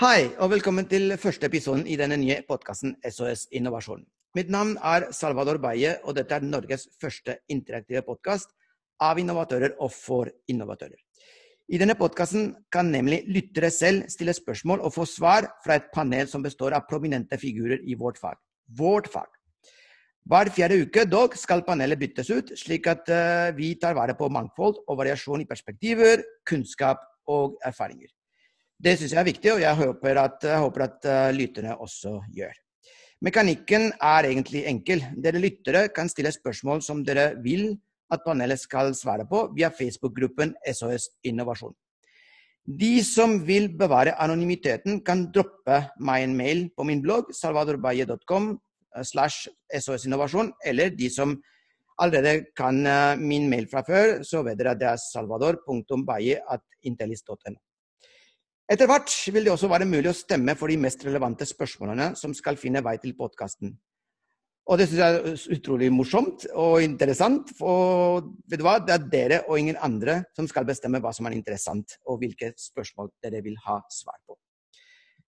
Hei, og velkommen til første episoden i denne nye podkasten SOS Innovasjon. Mitt navn er Salvador Baye, og dette er Norges første interaktive podkast av innovatører og for innovatører. I denne podkasten kan nemlig lyttere selv stille spørsmål og få svar fra et panel som består av prominente figurer i vårt fag. Vårt fag. Hver fjerde uke dog skal panelet byttes ut, slik at uh, vi tar vare på mangfold og variasjon i perspektiver, kunnskap og erfaringer. Det syns jeg er viktig, og jeg håper at, jeg håper at uh, lytterne også gjør. Mekanikken er egentlig enkel. Dere lyttere kan stille spørsmål som dere vil at panelet skal svare på via Facebook-gruppen SOS Innovasjon. De som vil bevare anonymiteten, kan droppe meg en mail på min blogg salvadorbaye.com Eh, slash SOS-innovasjon, eller de som allerede kan eh, min mail fra før, så vet dere at det er salvador.baye.intellis.no. Etter hvert vil det også være mulig å stemme for de mest relevante spørsmålene som skal finne vei til podkasten. Og det syns jeg er utrolig morsomt og interessant. For vet du hva, det er dere og ingen andre som skal bestemme hva som er interessant, og hvilke spørsmål dere vil ha svar på.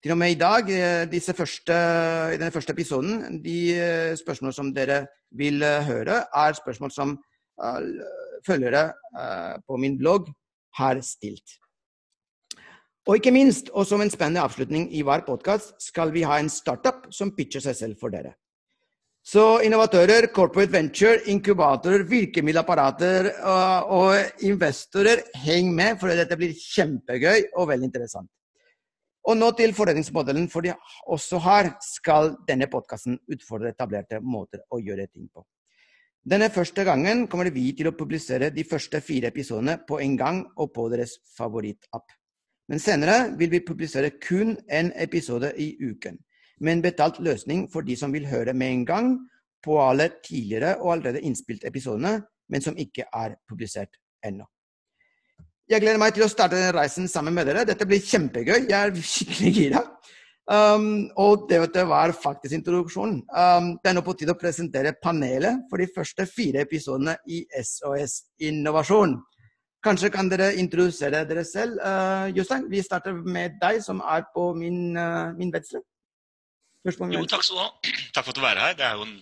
Til og med i dag, eh, første, i denne første episoden, de spørsmålene spørsmål som dere vil eh, høre, er spørsmål som følgere på min blogg har stilt. Og ikke minst, og som en spennende avslutning i hver podkast, skal vi ha en startup som pitcher seg selv for dere. Så innovatører, corporate venture, inkubatorer, virkemiddelapparater og, og investorer, heng med, for dette blir kjempegøy og veldig interessant. Og nå til forretningsmodellen, fordi også her skal denne podkasten utfordre etablerte måter å gjøre ting på. Denne første gangen kommer vi til å publisere de første fire episodene på en gang og på deres favorittapp. Men senere vil vi publisere kun én episode i uken, med en betalt løsning for de som vil høre med en gang på alle tidligere og allerede innspilte episodene, men som ikke er publisert ennå. Jeg gleder meg til å starte denne reisen sammen med dere. Dette blir kjempegøy. Jeg er skikkelig gira. Um, og det, var faktisk introduksjonen. Um, det er nå på tide å presentere panelet for de første fire episodene i SOS Innovasjon. Kanskje kan dere introdusere dere selv. Uh, Jostein, vi starter med deg, som er på min, uh, min venstre. Jo, takk skal du ha. Takk for at du er her. Det er jo en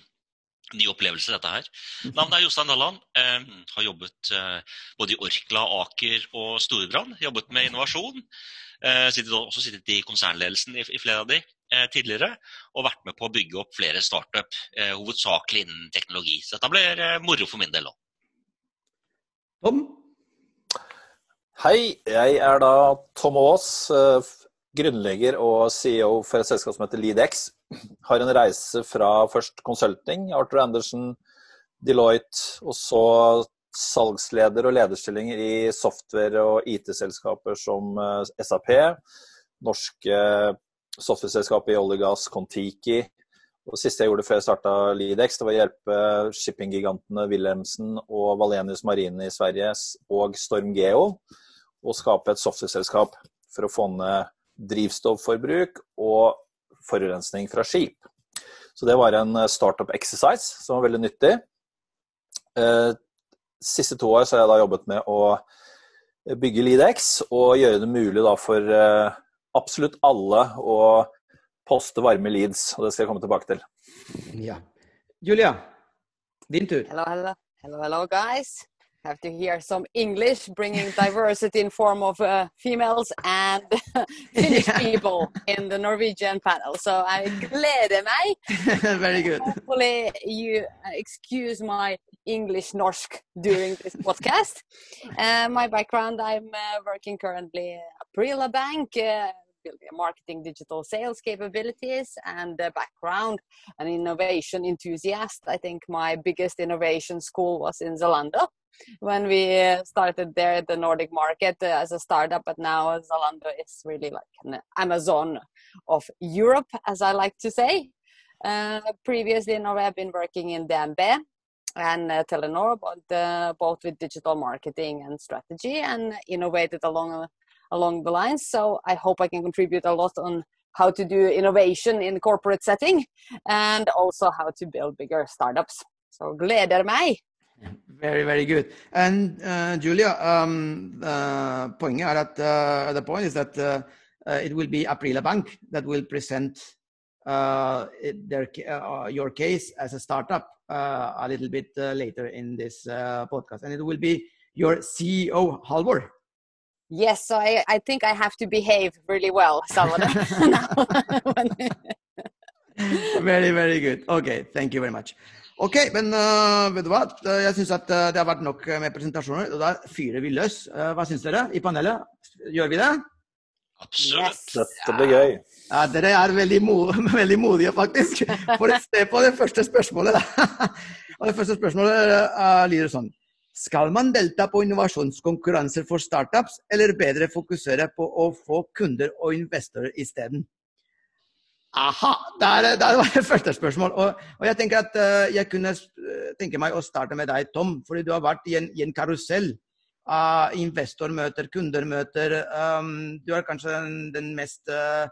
ny opplevelse, dette her. Mhm. Navnet er Jostein Dalland. Eh, har jobbet eh, både i Orkla, Aker og Storebrand. Jobbet med innovasjon. Eh, sittet, også sittet i konsernledelsen i, i flere av de eh, tidligere. Og vært med på å bygge opp flere startup, eh, hovedsakelig innen teknologi. Så dette blir moro for min del òg. Tom? Hei, jeg er da Tom Aas, grunnlegger og CEO for et selskap som heter LeadX har en reise fra først consulting, Arthur Andersen, Deloitte, og så salgsleder og lederstillinger i software- og IT-selskaper som eh, SAP, norske software-selskapet i olje og gass, Kon-Tiki. Og det siste jeg gjorde før jeg starta Lidex, det var å hjelpe shippinggigantene Wilhelmsen og Valenius Marine i Sverige og Storm Geo å skape et software-selskap for å få ned drivstoffforbruk og forurensning fra skip. Så det var en eh, startup exercise som var veldig nyttig. Eh, siste to år så har jeg da jobbet med å bygge Lidex og gjøre det mulig for eh, absolutt alle å poste varme leads, og det skal jeg komme tilbake til. Ja. Julia, din tur. Hello, hello. Hello, hello, guys. have to hear some English, bringing diversity in form of uh, females and Finnish yeah. people in the Norwegian panel. So I gleder meg. Very good. Hopefully you uh, excuse my English norsk during this podcast. Uh, my background, I'm uh, working currently at Aprila Bank, uh, marketing digital sales capabilities and background an innovation enthusiast. I think my biggest innovation school was in zalando. When we uh, started there at the nordic market uh, as a startup but now zalando is really like an amazon of europe as i like to say. Uh, previously now i've been working in dnb and uh, Telenor, but, uh, both with digital marketing and strategy, and innovated along along the lines. So I hope I can contribute a lot on how to do innovation in corporate setting and also how to build bigger startups. So glad gleder meg! Very, very good. And uh, Julia, um, uh, poenget er at uh, the point is that uh, uh, it will be Aprila Bank that will present uh, their, uh, your case as a startup a little bit later in this podcast. And it will be your CEO, Halvor. Yes, so I, I think I have to behave really well, some of them. very, very good. Okay, thank you very much. Ok, men uh, vet du hva? Jeg syns at uh, det har vært nok med presentasjoner. og Da fyrer vi løs. Uh, hva syns dere i panelet? Gjør vi det? Absolutt. Yes. Dette blir gøy. Ja, Dere er veldig, mo veldig modige, faktisk. For å se på det første spørsmålet. og det første spørsmålet uh, lyder sånn. Skal man delta på innovasjonskonkurranser for startups, eller bedre fokusere på å få kunder og investorer isteden? Aha! Der, der, var det første spørsmål. Og, og jeg tenker at uh, jeg kunne tenke meg å starte med deg, Tom. Fordi du har vært i en, i en karusell av investormøter, kundermøter. Um, du er kanskje den, den mest uh,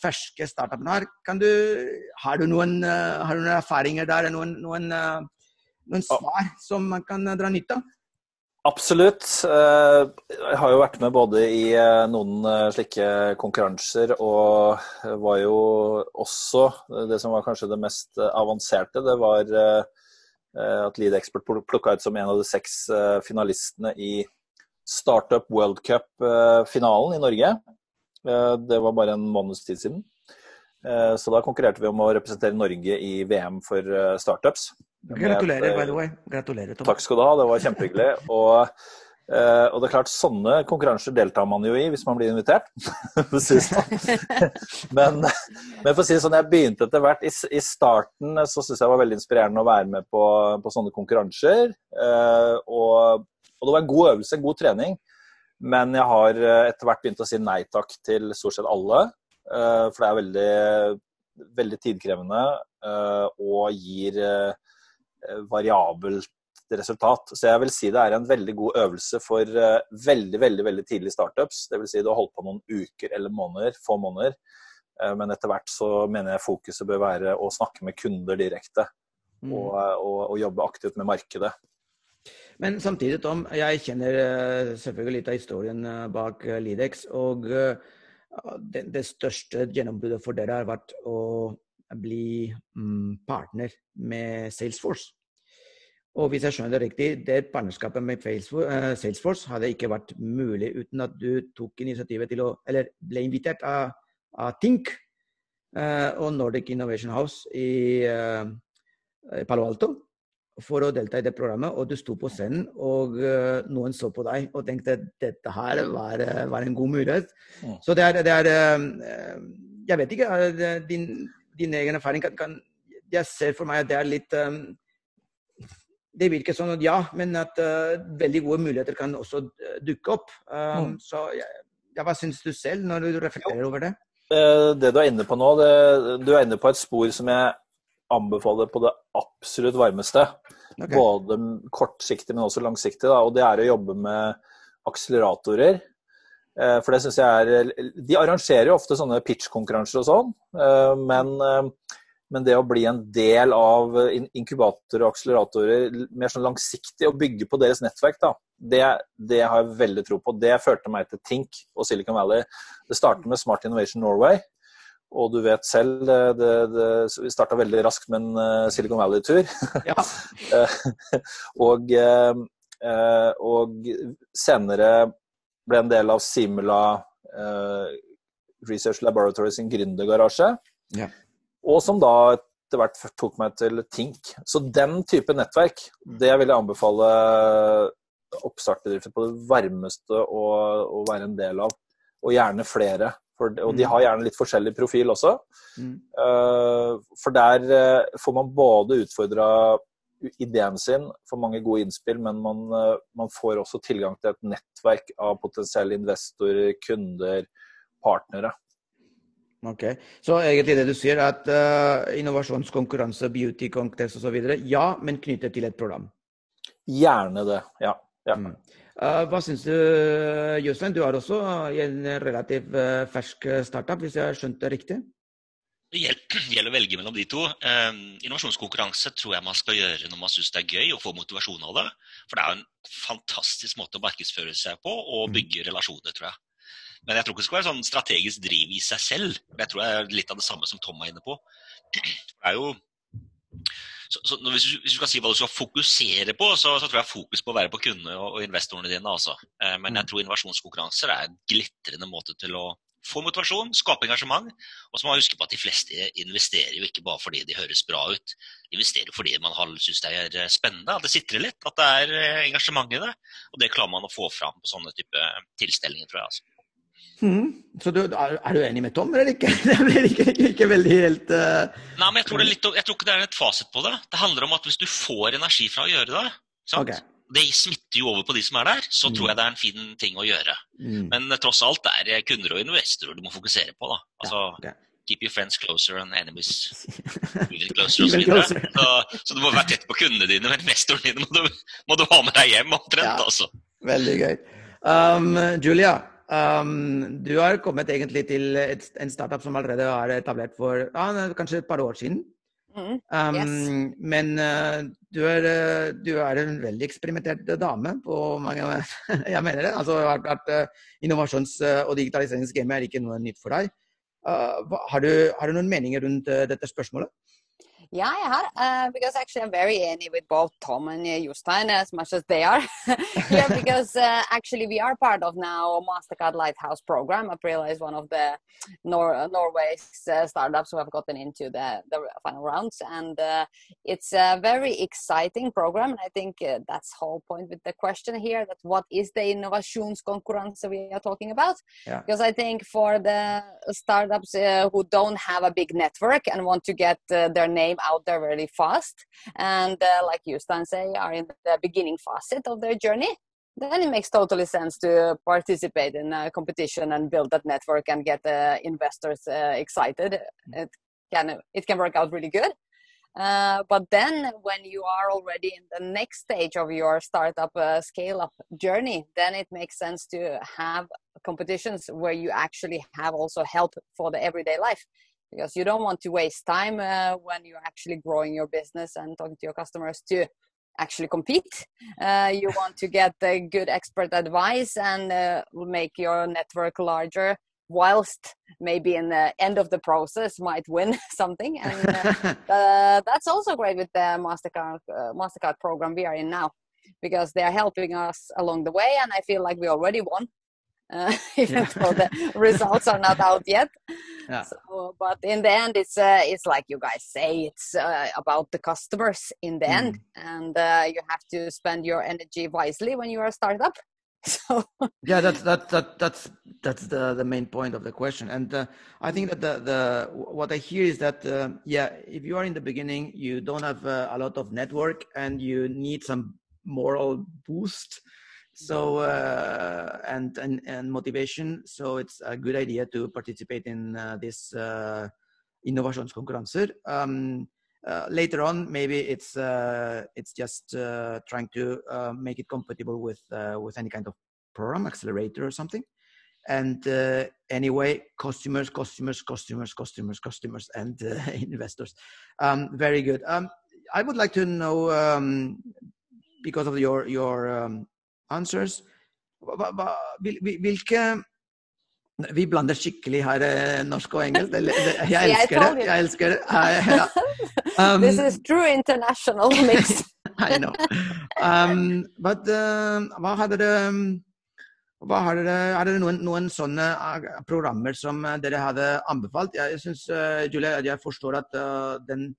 ferske startupen her. Du, har, du noen, har du noen erfaringer der? Noen, noen, noen svar som man kan dra nytte av? Absolutt. Eh, jeg har jo vært med både i eh, noen eh, slike konkurranser, og var jo også Det som var kanskje det mest avanserte, det var at Lead Expert plukka ut som en av de seks finalistene i Startup World Cup-finalen i Norge. Det var bare en måneds tid siden. Så da konkurrerte vi om å representere Norge i VM for startups. Gratulerer, by the way. Gratulerer, Tom. Takk skal du ha, det var kjempehyggelig. Og, uh, og, det er klart, sånne konkurranser deltar man jo i hvis man blir invitert. Sånn. men, men, for å si det sånn, jeg begynte etter hvert I, i starten så syntes jeg det var veldig inspirerende å være med på, på sånne konkurranser. Uh, og, og, det var en god øvelse, en god trening. Men jeg har eh, etter hvert begynt å si nei takk til stort sett alle. For det er veldig, veldig tidkrevende og gir Eh, variabelt resultat. Så jeg vil si det er en veldig god øvelse for uh, veldig veldig, veldig tidlige startups. Dvs. Si du har holdt på noen uker eller måneder, få måneder. Uh, men etter hvert så mener jeg fokuset bør være å snakke med kunder direkte. Mm. Og, og, og, jobbe aktivt med markedet. Men samtidig, Tom, jeg kjenner selvfølgelig litt av historien bak Lidex. Og det, det største gjennombruddet for dere har vært å bli mm, partner med Salesforce. Og hvis jeg skjønner det riktig, det partnerskapet med eh, Salesforce hadde ikke vært mulig uten at du tok initiativet til å Eller ble invitert av, av Tink uh, og Nordic Innovation House i uh, Palo Alto for å delta i det programmet. Og du sto på scenen, og noen så på deg og tenkte at dette her var, var en god mulighet. Mm. Så det er, det er Jeg vet ikke. Din, din egen erfaring kan, kan, Jeg ser for meg at det er litt um, Det virker sånn at ja, men at uh, veldig gode muligheter kan også uh, dukke opp. Um, mm. Så ja, hva syns du selv når du reflekterer over det? Eh, det du er inne på nå, det, du er inne på et spor som jeg anbefaler på det absolutt varmeste. Okay. Både kortsiktig, men også langsiktig. Da, og det er å jobbe med akseleratorer. Eh, for det syns jeg er De arrangerer jo ofte sånne pitch-konkurranser og sånn, eh, men, eh, men, det å bli en del av inkubatorer og akseleratorer mer sånn langsiktig og bygge på deres nettverk, da, det, det, har jeg veldig tro på. Det førte meg til Tink og Silicon Valley. Det startet med Smart Innovation Norway. Og du vet selv, det, det, det, vi starta veldig raskt med en Silicon Valley-tur. Ja. og, og senere ble en del av Simula eh, Research Laboratory sin gründergarasje. Ja. Og som da etter hvert tok meg til Tink. Så den type nettverk, det vil jeg anbefale oppstartbedrifter på det varmeste å, å, være en del av. Og gjerne flere. For, og de mm. har gjerne litt forskjellig profil også. Mm. Uh, for der uh, får man både utfordra ideen sin, får mange gode innspill, men man, uh, man, får også tilgang til et nettverk av potensielle investorer, kunder, partnere. Ok, Så egentlig det du sier, er at uh, innovasjonskonkurranse, beauty contest osv., ja, men knyttet til et program? Gjerne det, ja. ja. Mm. Uh, hva syns du, Jostein? Du er også i en relativt uh, fersk startup, hvis jeg har skjønt det riktig? Det gjelder å velge mellom de to. Eh, innovasjonskonkurranse tror jeg man skal gjøre når man syns det er gøy og får motivasjon av det. For det er en fantastisk måte å markedsføre seg på og mm. bygge relasjoner, tror jeg. Men jeg tror ikke det skal være sånn strategisk driv i seg selv. Jeg tror det er litt av det samme som Tom er inne på. Det er jo så, så hvis, du, hvis, du, skal si hva du skal fokusere på, så, så tror jeg fokus på å være på kundene og, og investorene dine. Altså. Eh, men jeg mm. tror innovasjonskonkurranser er en glitrende måte til å få motivasjon, skape engasjement. Og så må man huske på at de fleste investerer jo ikke bare fordi de høres bra ut. De investerer fordi man syns det er eh, spennende, at det sitrer litt, at det er eh, engasjement i det. Og det klarer man å få fram på sånne type tilstelninger, tror jeg. altså. Mm. Så du, er, du enig med Tom, eller ikke? Det blir ikke, ikke, ikke veldig helt uh... Nei, men jeg tror, litt, jeg tror, ikke det er et fasit på det. Det handler om at hvis du får energi fra å gjøre det, okay. det smitter jo over på de som er der, så mm. tror jeg det er en fin ting å gjøre. Mm. Men uh, tross alt er det kunder og investorer du må fokusere på. da. Altså, ja, okay. Keep your friends closer and enemies even closer osv. Så, så, så du må være tett på kundene dine, men investorene dine må du, må du ha med deg hjem omtrent. Ja, altså. Veldig gøy. Um, Julia, Um, du har kommet egentlig til et, en startup som allerede er etablert for ja, kanskje et par år siden. Mm, um, yes. Men uh, du, er, uh, du, er, en veldig eksperimentert dame på mange Jeg mener det. Altså, at, uh, innovasjons- og digitaliseringsgamet er ikke noe nytt for deg. Har du, har, du, noen meninger rundt dette spørsmålet? Yeah, I had uh, because actually I'm very any with both Tom and uh, Jostein as much as they are. yeah, because uh, actually we are part of now Mastercard Lighthouse program. Aprila is one of the Nor- Norway's uh, startups who have gotten into the, the final rounds, and uh, it's a very exciting program. And I think uh, that's whole point with the question here: that what is the innovationskonkurranse we are talking about? Yeah. Because I think for the startups who don't have a big network and want to get their name out there really fast. And uh, like Justin say are in the beginning facet of their journey. Then it makes totally sense to participate in a competition and build that network and get investors uh, excited. It can it can work out really good. Uh, but then when you are already in the next stage of your startup uh, scale up journey then it makes sense to have competitions where you actually have also help for the everyday life because you don't want to waste time uh, when you're actually growing your business and talking to your customers to actually compete. Uh, you want to get the good expert advice and uh, make your network larger whilst maybe in the end of the process might win something and uh, uh, that's also great with the mastercard uh, mastercard program we are in now because they are helping us along the way and i feel like we already won uh, even yeah. though the results are not out yet. Yeah. So, but in the end, it's uh, it's like you guys say, it's uh, about the customers in the mm. end, and uh, you have to spend your energy wisely when you are a startup. So yeah, that's that that that's that's the the main point of the question, and uh, I think that the the what I hear is that uh, yeah, if you are in the beginning, you don't have a lot of network, and you need some moral boost so uh, and, and and motivation. So it's a good idea to participate in uh, this uh, innovasjonskonkurranser um, uh, later on maybe it's uh, it's just uh, trying to uh, make it compatible with with any kind of program accelerator or something. And anyway customers customers customers customers customers and investors. Um, very good. Um, i would like to know um, because of your your um, answers. Hva, hva, hvilke Vi blander skikkelig her eh, norsk og engelsk. Jeg elsker det. Jeg elsker det. Ja. Um, This is true international mix. I know. Um, but uh, hva hadde dere hva har dere, Er det noen, noen, sånne uh, programmer som uh, dere hadde anbefalt? Jeg synes, uh, Julia, jeg forstår at uh, den,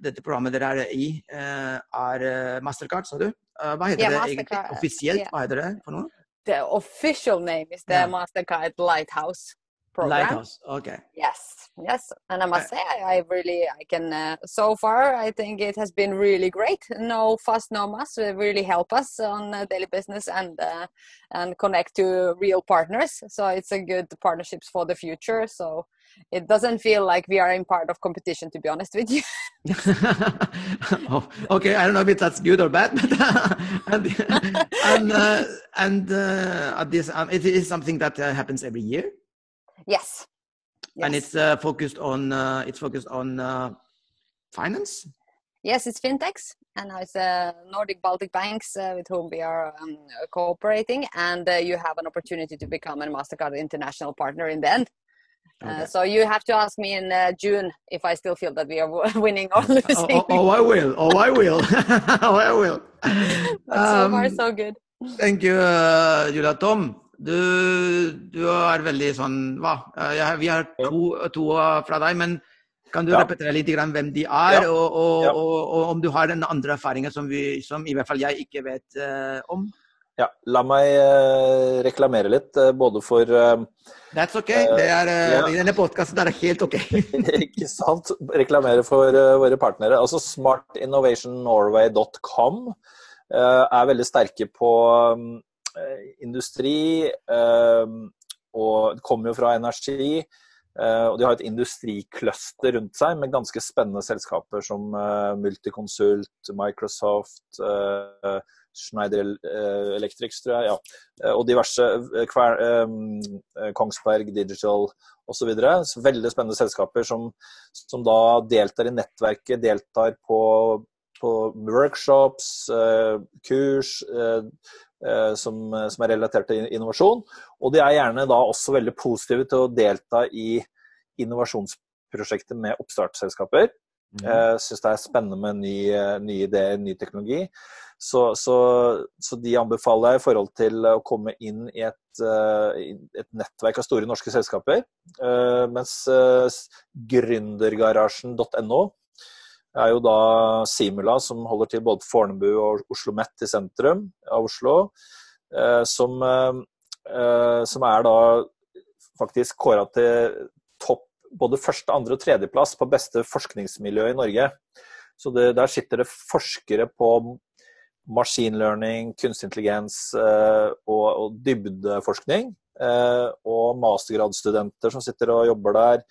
dette programmet dere er i, er Mastercard, sa du? Uh, hva heter ja, det egentlig? Offisielt, hva heter det for noe? The official name is the ja. Mastercard Lighthouse program. Lighthouse, okay. Yes, yes, and I must say, I, I really, I can. Uh, so far, I think it has been really great. No fuss, no muss. It really help us on uh, daily business and uh, and connect to real partners. So it's a good partnerships for the future. So it doesn't feel like we are in part of competition to be honest with you oh, okay i don't know if that's good or bad but uh, and and, uh, and uh, this um, it is something that uh, happens every year yes, yes. and it's uh, focused on uh, it's focused on uh, finance Yes, it's fintechs, and now it's uh, Nordic Baltic banks uh, with whom we are um, cooperating, and uh, you have an opportunity to become a Mastercard international partner in the end. Uh, okay. so you have to ask me in uh, June if I still feel that we are winning or losing. oh, oh, oh, I will. Oh, I will. oh, I will. But so far, um, so good. Thank you, uh, Julia. Tom, du, du er veldig sånn hva? Vi har to, to fra deg, men kan du ja. repetere litt hvem de er, ja. og, og, ja. og, og, om du har en andre erfaringer som, vi, som i hvert fall jeg ikke vet uh, om? Ja, la meg uh, reklamere litt, uh, både for That's ok. Det er, I denne podkasten er det helt ok. ikke sant. Reklamere for våre partnere. Altså smartinnovationnorway.com er veldig sterke på um, industri, og kommer jo fra energi. Uh, og de har et industrikluster rundt seg med ganske spennende selskaper som Multiconsult, Microsoft, Schneider Electric, tror jeg, ja. og diverse Kongsberg Digital osv. Veldig spennende selskaper som, som, da deltar i nettverket, deltar på, på workshops, kurs. Som, som, er relatert til innovasjon. Og de er gjerne da også veldig positive til å delta i innovasjonsprosjekter med oppstartsselskaper. Mm. Uh, Syns det er spennende med nye, nye ideer, ny teknologi. Så, så, så, de anbefaler jeg i forhold til å komme inn i et, et nettverk av store norske selskaper. Mens uh, gründergarasjen.no er jo da Simula, som holder til både Fornebu og Oslo Met i sentrum av Oslo. Som, som er da faktisk kåra til topp både første, andre og tredjeplass på beste forskningsmiljø i Norge. Så det, Der sitter det forskere på machine learning, kunstig intelligens eh, og, og, dybdeforskning. Eh, og mastergradsstudenter som sitter og jobber der.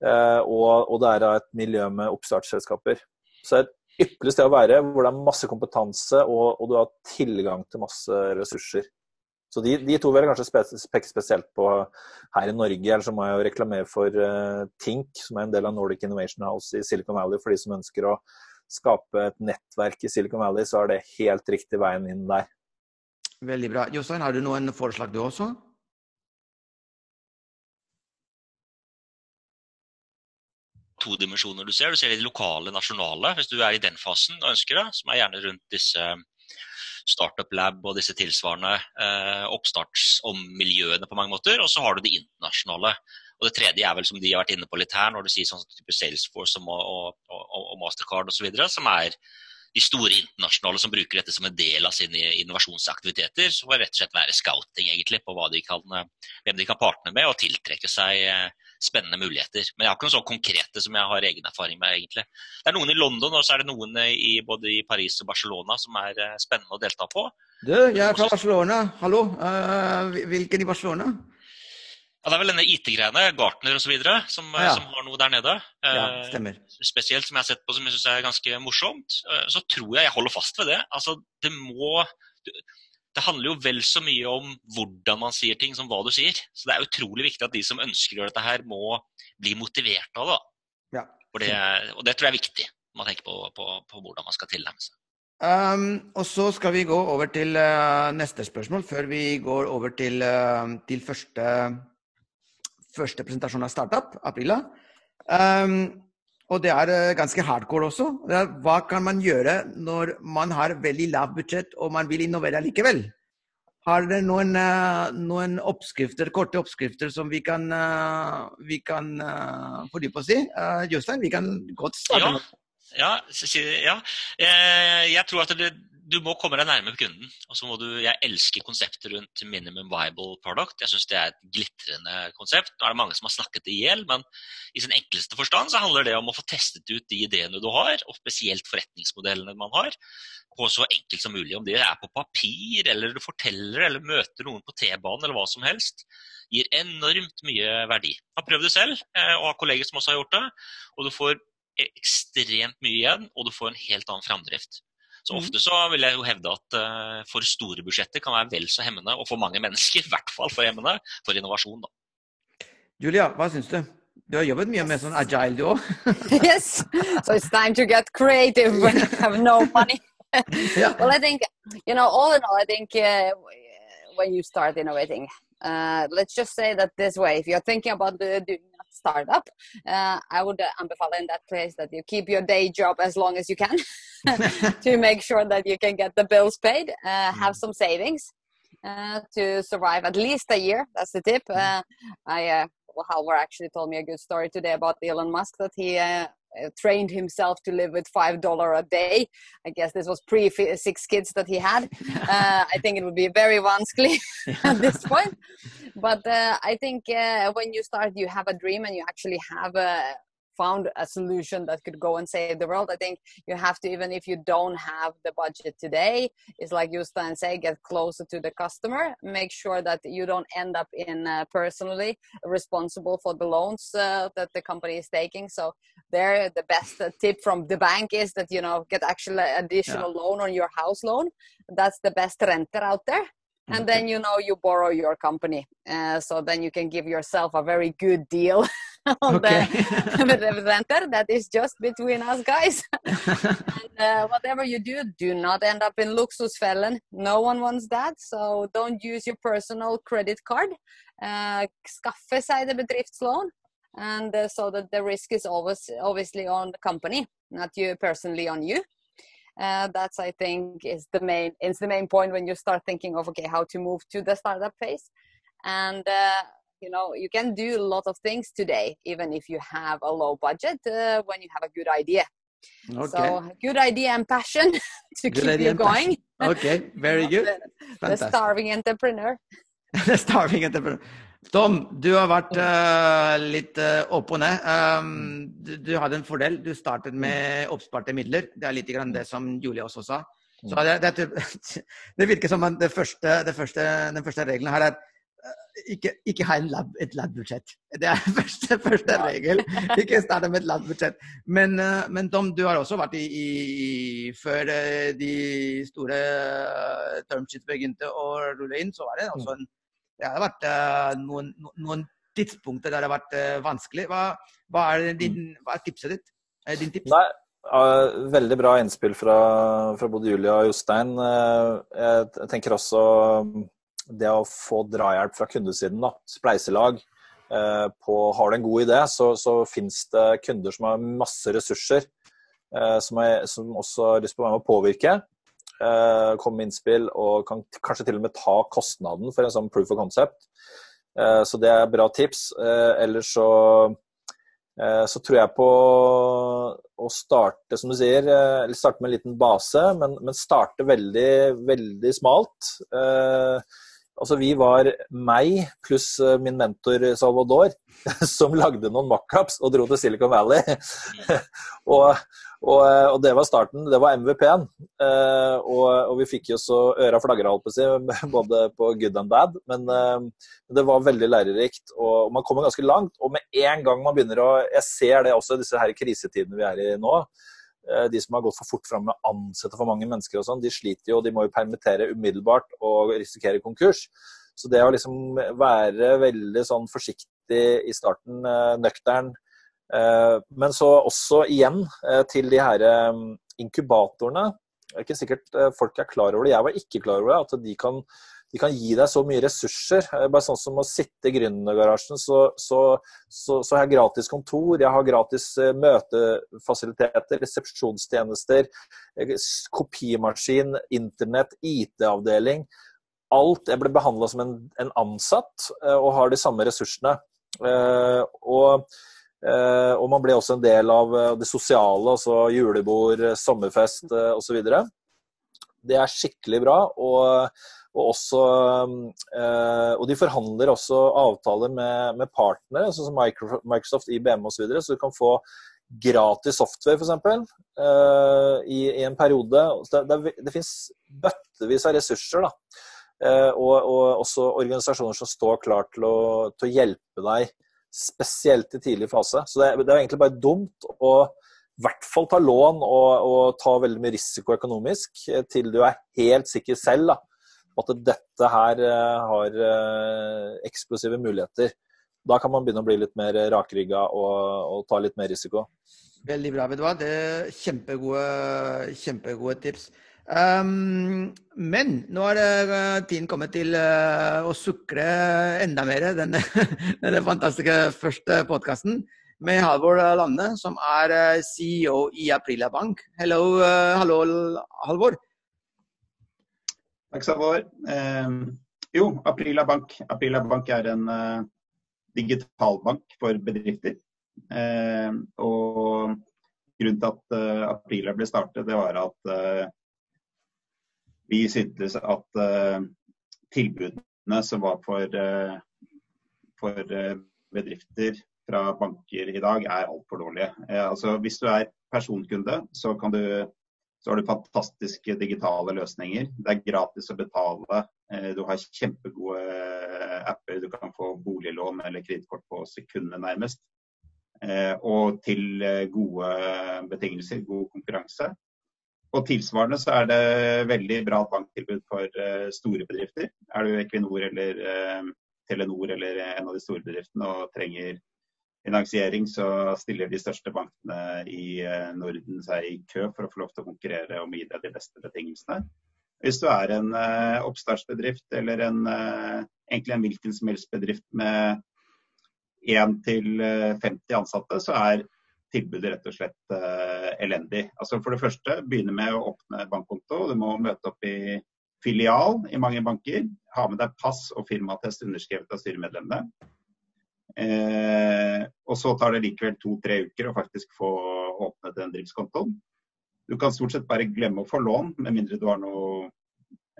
Eh, og, det er et miljø med oppstartsselskaper. Så det er et ypperlig sted å være hvor det er masse kompetanse og, du har tilgang til masse ressurser. Så de, de, to vil jeg kanskje peke spesielt på her i Norge. Eller så må jeg jo reklamere for uh, Tink, som er en del av Nordic Innovation House i Silicon Valley. For de som ønsker å skape et nettverk i Silicon Valley, så er det helt riktig veien inn der. Veldig bra. Jostein, har du noen forslag du også? To dimensjoner du ser. Du ser de lokale, nasjonale, hvis du er i den fasen og ønsker det, som er gjerne rundt disse Startup Lab og disse tilsvarende eh, miljøene på mange måter. Og så har du det internasjonale. Og det tredje er vel som de har vært inne på litt her, når du sier sånn type Salesforce og, og, og, og Mastercard osv., som er de store internasjonale som bruker dette som en del av sine innovasjonsaktiviteter. Så får det rett og slett være scouting egentlig på de kan, hvem de kan partne med og tiltrekke seg eh, spennende muligheter. Men jeg har ikke noe så konkrete som jeg har egen erfaring med, egentlig. Det er noen i London, og så er det noen i, både i Paris og Barcelona som er eh, spennende å delta på. Du, jeg er fra Barcelona. Hallo. Uh, hvilken i Barcelona? Ja, Det er vel denne IT-greiene, Gartner osv., som, ja. som har noe der nede. Ja, stemmer. Eh, spesielt som jeg har sett på som jeg syns er ganske morsomt. Eh, så tror jeg jeg holder fast ved det. Altså, det må det handler jo vel så mye om hvordan man sier ting, som hva du sier. Så det er utrolig viktig at de som ønsker å gjøre dette her, må bli motivert av det. Ja. det og det tror jeg er viktig når man tenker på, på, på hvordan man skal tilnærme seg. Um, og så skal vi gå over til uh, neste spørsmål, før vi går over til, uh, til første, første, presentasjon av Startup, Aprila. Um, og det er eh, ganske hardcore også. Er, hva kan man gjøre når man har veldig lavt budsjett og man vil innovere likevel? Har dere noen, eh, noen, oppskrifter, korte oppskrifter som vi kan, eh, vi kan fordype oss i? Jostein, vi kan godt starte. Ja, ja, ja. Jeg tror at det, du må komme deg nærme kunden. Og så må du, Jeg elsker konseptet rundt minimum viable product. Jeg syns det er et glitrende konsept. Nå er det mange som har snakket i hjel, men i sin enkleste forstand så handler det om å få testet ut de ideene du har, og spesielt forretningsmodellene man har, på så enkelt som mulig. Om det er på papir, eller du forteller eller møter noen på T-banen, eller hva som helst, gir enormt mye verdi. Jeg har prøvd det selv, eh, og har kolleger som også har gjort det. Og du får ekstremt mye igjen, og du får en helt annen framdrift. Så mm. ofte så vil jeg jo hevde at uh, for store budsjetter kan være vel så hemmende, og for mange mennesker i hvert fall for hemmende, for innovasjon. da. Julia, hva syns du? Du har jobbet mye med sånn agile, du òg? yes. So it's time to get creative when you have no money. yeah. Well, I think, you know, all in all, I think uh, when you start innovating, uh, let's just say that this way, if you're thinking about the, startup, uh, I would uh, amplify in that case that you keep your day job as long as you can to make sure that you can get the bills paid, uh, have some savings. Uh, to survive at least a year. That's the tip. Uh, I uh, well, Halvor actually told me a good story today about Elon Musk that he uh, trained himself to live with five dollar a day. I guess this was pre six kids that he had. Uh, I think it would be very vanskelig at this point. But uh, I think when you start, you have a dream and you actually have a found a solution that could go and save the world. I think you have to, even if you don't have the budget today, it's like you stand say, get closer to the customer, make sure that you don't end up in uh, personally responsible for the loans uh, that the company is taking. So there, the best tip from the bank is that you know get actually additional yeah. loan on your house loan. That's the best renter out there and then you know you borrow your company uh, so then you can give yourself a very good deal on okay. the center that is just between us guys. And uh, whatever you do do not end up in luxusfellen no one wants that so don't use your personal credit card. Uh, skaffe seg det bedriftslån and uh, so that the risk is always obviously on the company not you personally on you. Uh, that's I think is the main it's the main point when you start thinking of okay how to move to the startup phase, and uh, you know you can do a lot of things today even if you have a low budget uh, when you have a good idea. Okay. So good idea and passion to good keep you going. Okay, very good. the, the starving entrepreneur. the starving entrepreneur. Tom, du har vært uh, litt uh, opp og ned. Um, du, du, hadde en fordel. Du startet med oppsparte midler. Det er litt det som Julie også sa. Så det, det, det virker som at det første, det første, den første regelen her er ikke, ikke ha lab, et lab-budsjett. Det er første, første ja. regel. Ikke starte med et lab-budsjett. Men, men, Tom, du har også vært i, i Før de store termsheets begynte å rulle inn, så var det også en det har vært noen, noen, tidspunkter der det har vært vanskelig. Hva, hva, er din, hva, er tipset ditt? Er din tips? Nei, veldig bra innspill fra, fra, både Julia og Jostein. jeg tenker også det å få drahjelp fra kundesiden, da, spleiselag. På, har du en god idé, så, så finnes det kunder som har masse ressurser, som, er, som også har lyst på å med å påvirke. Eh, komme med innspill og kan kanskje til og med ta kostnaden for en sånn proof of concept. Eh, så det er bra tips. Eh, ellers så, så tror jeg på å starte, som du sier, eller starte med en liten base, men, men starte veldig, veldig smalt. Altså, vi var meg pluss min mentor Salvador som lagde noen mockups og dro til Silicon Valley. og, og, eh, og, det var starten. Det var MVP-en. Eh, og, og, vi fikk jo så øra flagra, både på good and bad. Men eh, det var veldig lærerikt, og man kommer ganske langt. Og med en gang man begynner å Jeg ser det også i disse her krisetidene vi er i nå. Eh, de som har gått for fort fram med å ansette for mange mennesker og sånn, de sliter jo. De må jo permittere umiddelbart og risikere konkurs. Så det å liksom være veldig sånn forsiktig i starten, eh, nøktern, Eh, men så også igjen til de her eh, inkubatorene. Det er ikke sikkert folk er klar over det. Jeg var ikke klar over det. At de kan, de kan gi deg så mye ressurser. Bare sånn som å sitte i Gründergarasjen, så, så, så, så, har jeg gratis kontor, jeg har gratis møtefasiliteter, resepsjonstjenester, kopimaskin, internett, IT-avdeling. Alt. Jeg ble behandla som en, en, ansatt og har de samme ressursene. Og Eh, og man ble også en del av eh, det sosiale, altså julebord, eh, sommerfest osv. Det er skikkelig bra. Og, og, også, og de forhandler også avtaler med, med partnere, sånn som Microsoft, IBM osv. Så, videre, så du kan få gratis software, f.eks. Uh, i, i en periode. Det, det, det finnes bøttevis av ressurser. da. og, og, også organisasjoner som står klar til å, til å hjelpe deg spesielt i tidlig fase. Så det, det er egentlig bare dumt å i hvert fall ta lån og, og, ta veldig mye risiko økonomisk eh, til du er helt sikker selv da, at dette her uh, har uh, eksplosive muligheter. da kan man begynne å bli litt mer rakrygga og, og ta litt mer risiko. Veldig bra. vet du hva? Det er kjempegode, kjempegode tips. Um, men nå er det tiden kommet til å sukre enda mer denne, denne fantastiske første podkasten med Halvor Lande, som er CEO i Aprila Bank. Hello, uh, hallo, Halvor. Takk skal ha. Um, jo, Aprila Bank. Aprila Bank er en digitalbank for bedrifter. Eh, og grunnen til at eh, Aprila ble startet, det var at uh, vi syntes at uh, tilbudene som var for, for bedrifter fra banker i dag, er altfor dårlige. altså, hvis du er personkunde, så, kan du, så har du fantastiske digitale løsninger. Det er gratis å betale. Du har kjempegode apper. Du kan få boliglån eller kredittkort på sekundet nærmest. Eh, og til eh, gode betingelser, god konkurranse. Og tilsvarende så er det veldig bra banktilbud for eh, store bedrifter. Er du Equinor eller Telenor eller en av de store bedriftene og trenger finansiering, så stiller de største bankene i Norden seg i kø for å få lov til å konkurrere om å gi deg de beste betingelsene. Hvis du er en oppstartsbedrift eller en, egentlig en hvilken som helst bedrift med 1 til 50 eh, ansatte, så er tilbudet rett og slett elendig. Altså For det første, begynne med å åpne bankkonto. Du må møte opp i filial i mange banker. Ha med deg pass og firmatest underskrevet av styremedlemmene. Eh, og så tar det likevel to-tre uker å faktisk få åpnet den driftskontoen. Du kan stort sett bare glemme å få lån, med mindre du har noen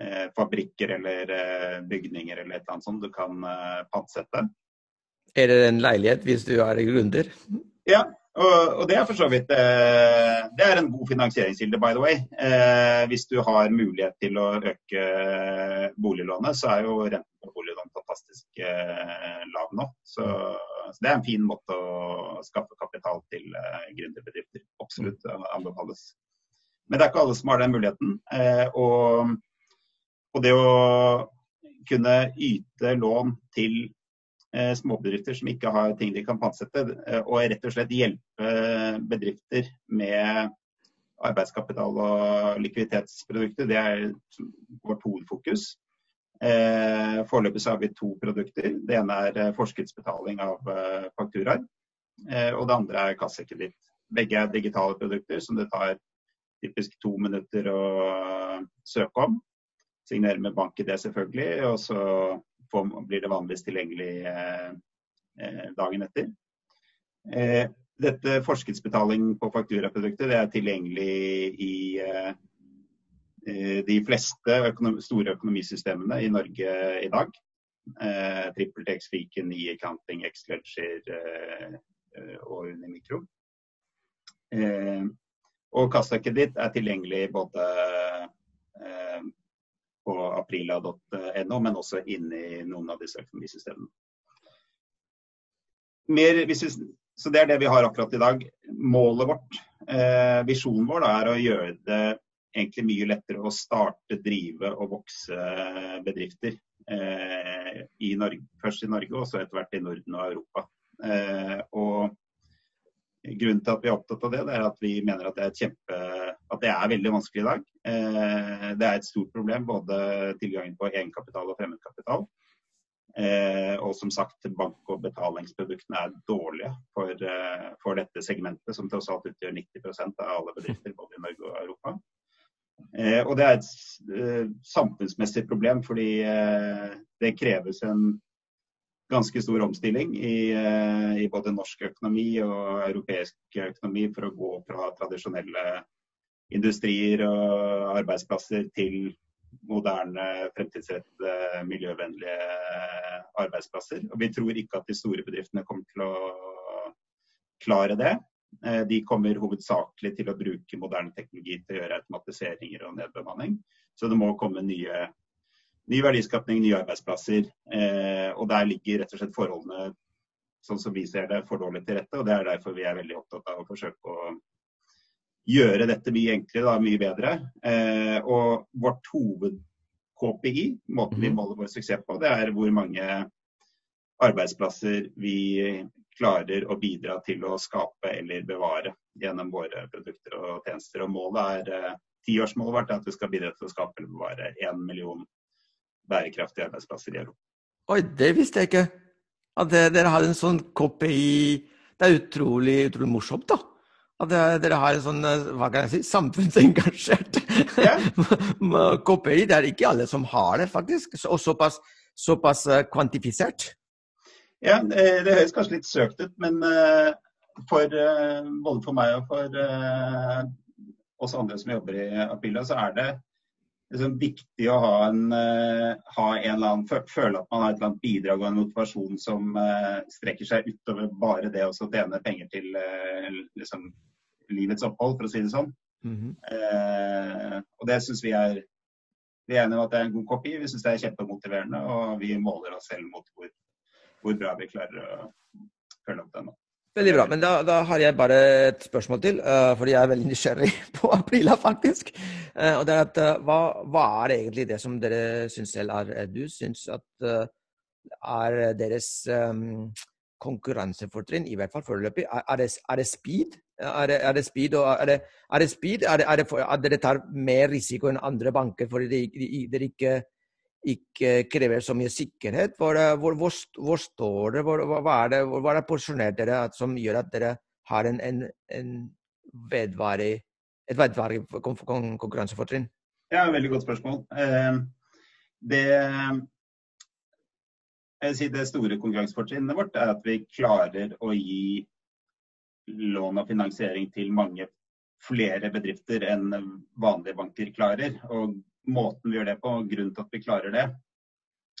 eh, fabrikker eller eh, bygninger eller et eller annet sånt du kan eh, pantsette. Er det en leilighet hvis du er gründer? Ja, og, det er for så vidt eh, det er en god finansieringskilde, by the way. Eh, hvis du har mulighet til å øke boliglånet, så er jo renten på boliglån fantastisk eh, lav nå. Så, det er en fin måte å skaffe kapital til eh, gründerbedrifter. Absolutt anbefales. Men det er ikke alle som har den muligheten. Eh, og, og det å kunne yte lån til Eh, småbedrifter som ikke har ting de kan pantsette, eh, og rett og slett hjelpe bedrifter med arbeidskapital og likviditetsprodukter. Det er vårt hovedfokus. Eh, foreløpig har vi to produkter. Det ene er forskuddsbetaling av fakturaer. Og det andre er kassekreditt. Begge er digitale produkter som det tar typisk to minutter å søke om. Signere med bank i det, selvfølgelig. Og så blir det vanligvis tilgjengelig eh, eh, dagen etter. Eh, dette forskuddsbetaling på fakturaprodukter er tilgjengelig i de fleste store økonomisystemene i Norge i dag. Eh, TrippelTex, Fiken, E-Counting, X-Ledger eh, og Unimikro. Eh, og kassakreditt er tilgjengelig både aprila.no, men også inni noen av disse økonomisystemene. Mer, vi, så Det er det vi har akkurat i dag. Målet vårt, eh, visjonen vår, da, er å gjøre det egentlig mye lettere å starte, drive og vokse bedrifter. Eh, i Norge, først i Norge og så etter hvert i Norden og Europa. Eh, og Grunnen til at vi er opptatt av det, det er at vi mener at det er, kjempe, at det er veldig vanskelig i dag. Eh, det er et stort problem, både tilgangen på egenkapital og fremmedkapital. Eh, og som sagt, bank- og betalingsproduktene er dårlige for, eh, for dette segmentet, som tross alt utgjør 90% av alle bedrifter både i Norge og Europa. og det er et samfunnsmessig problem, fordi det kreves en ganske stor omstilling i, eh, i, både norsk økonomi og europeisk økonomi for å gå fra tradisjonelle industrier og arbeidsplasser til moderne, fremtidsrettede, miljøvennlige arbeidsplasser. Og vi tror ikke at de store bedriftene kommer til å klare det. Eh, de kommer hovedsakelig til å bruke moderne teknologi til å gjøre automatiseringer og nedbemanning. Så det må komme nye ny verdiskapning, nye arbeidsplasser. Eh, og der ligger rett og slett forholdene sånn som vi ser det, for dårlig til rette. og Det er derfor vi er veldig opptatt av å forsøke å gjøre dette mye enklere, da, mye bedre. Eh, og vårt hoved-KPI, måten vi mhm. måler vår suksess på, det er hvor mange arbeidsplasser vi klarer å bidra til å skape eller bevare gjennom våre produkter og tjenester. Og målet er, eh, Tiårsmålet vårt er at vi skal bidra til å skape eller bevare én million bærekraftige arbeidsplasser i Europa. Oi, det visste jeg ikke. At dere har en sånn KPI Det er utrolig, utrolig morsomt, da. At dere har en sånn eh, hva kan jeg si, samfunnsengasjert ja. KPI. Det er ikke alle som har det, faktisk. Og såpass, såpass eh, kvantifisert. Ja, det høres kanskje litt søkt ut, men eh, for, eh, både for meg og for eh, oss andre som jobber i Apila, så er det liksom viktig å ha en, ha en eller annen, føle at man har et eller annet bidrag og en motivasjon som strekker seg utover bare det å tjene penger til liksom, livets opphold, for å si det sånn. Mm -hmm. eh, og det syns vi er Vi er enige om at det er en god kopi. Vi syns det er kjempemotiverende, og vi måler oss selv mot hvor hvor bra vi klarer å følge opp den. Veldig bra. Men da, da, har jeg bare et spørsmål til, uh, fordi jeg er veldig nysgjerrig på Aprila, faktisk. Uh, og det er at uh, hva, hva, er egentlig det som dere syns selv er Du syns at er deres um, konkurransefortrinn, i hvert fall foreløpig, er, er, er, det speed? Er det, er det speed, og er det, er det speed? Er det, det for, at dere tar mer risiko enn andre banker fordi dere ikke ikke krever så mye sikkerhet? Hvor, hvor, hvor, hvor står det? hva er det hva er det posisjonert dere som gjør at dere har en, en, en vedvarig, et vedvarig konkurransefortrinn? Ja, veldig godt spørsmål. Eh, det, si det store konkurransefortrinnet vårt er at vi klarer å gi lån og finansiering til mange flere bedrifter enn vanlige banker klarer. Og måten vi gjør det på, grunnen til at vi klarer det,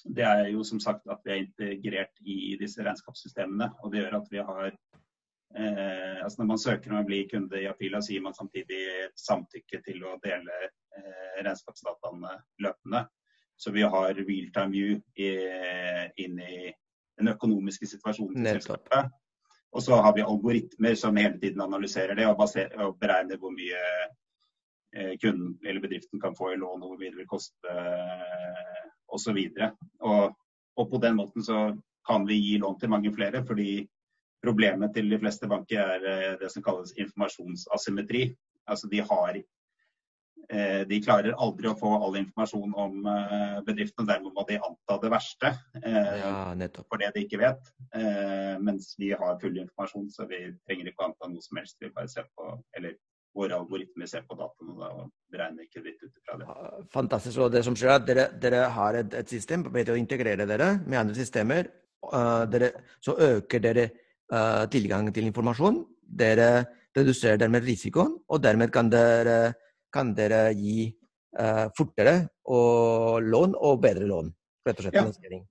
det er jo som sagt at vi er integrert i disse regnskapssystemene. Og det gjør at vi har eh, altså Når man søker om å bli kunde i Apila, så gir man samtidig samtykke til å dele eh, regnskapsdataene løpende. Så vi har real time view i, inn i den økonomiske situasjonen til selskapet. Og så har vi algoritmer som hele tiden analyserer det og, baserer, og beregner hvor mye Eh, kunden eller bedriften kan få i lån, og hvor mye det vil koste eh, osv. Og, og på den måten så kan vi gi lån til mange flere, fordi problemet til de fleste banker er eh, det som kalles informasjonsasymmetri. Altså de har de klarer aldri å få all informasjon om bedriften, og dermed må de anta det verste ja, for det de ikke vet. Mens vi har full informasjon, så vi trenger ikke å anta noe som helst. Vi bare ser på, eller våre algoritmer ser på dataene da, og beregner kreditt ut fra det. Fantastisk. Og det som skjer, er at dere, dere har et, et, system ved å integrere dere med andre systemer. Uh, dere, så øker dere uh, tilgangen til informasjon. Dere reduserer dermed risikoen, og dermed kan dere, kan dere gi uh, fortere og lån og bedre lån. Rett og slett ja.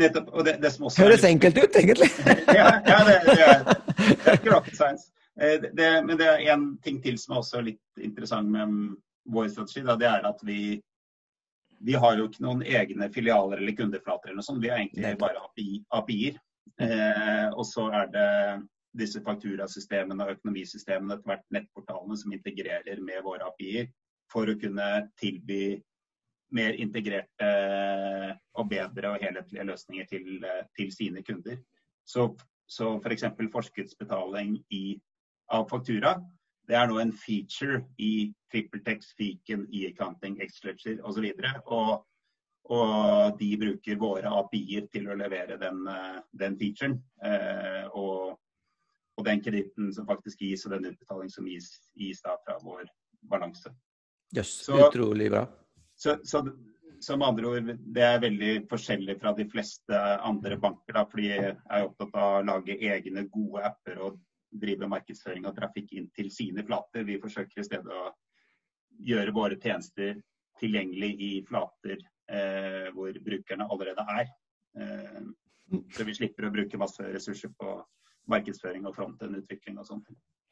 Nettopp. Og det, det som også Høres enkelt ut, egentlig. ja, ja, det, det, er, det er ikke rocket science. Eh, det, men det er én ting til som er også litt interessant med vår strategi. Da, det er at vi, vi har jo ikke noen egne filialer eller kundeflater eller noe sånt. Vi har egentlig bare API-er. Eh, og så er det disse fakturasystemene og økonomisystemene, etter hvert nettportalene, som integrerer med våre API-er for å kunne tilby mer integrerte og bedre og helhetlige løsninger til, til sine kunder. Så, så f.eks. For forskuddsbetaling i av faktura. Det er nå en feature i TrippelTex, Fiken, e-accounting, X-Ledger osv. Og, og de bruker våre API-er til å levere den, eh, den featuren. Eh, og, og, den kreditten som faktisk gis, og den utbetaling som gis, gis da fra vår balanse. Jøss, yes, utrolig bra. Så, så, som andre ord, det er veldig forskjellig fra de fleste andre banker. Da, fordi jeg er opptatt av å lage egne gode apper og drive markedsføring og trafikk inn til sine flater. Vi forsøker i stedet å gjøre våre tjenester tilgjengelig i flater eh, hvor brukerne allerede er. Eh, så vi slipper å bruke masse ressurser på markedsføring og frontend-utvikling og sånt.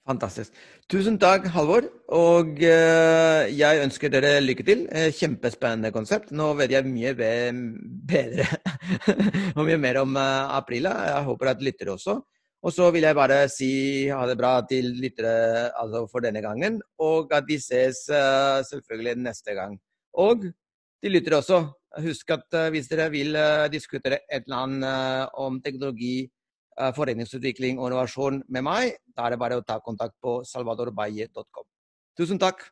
Fantastisk. Tusen takk, Halvor. Og uh, jeg ønsker dere lykke til. Eh, kjempespennende konsept. Nå vet jeg mye bedre og mye mer om uh, Aprila. Jeg håper at lyttere også. Og så vil jeg bare si ha det bra til lyttere altså for denne gangen, og at vi ses eh, selvfølgelig neste gang. Og til lyttere også, husk at eh, hvis dere vil eh, diskutere et eller annet om teknologi, forretningsutvikling og innovasjon med meg, da er det bare å ta kontakt på salvadorbaye.com. Tusen takk.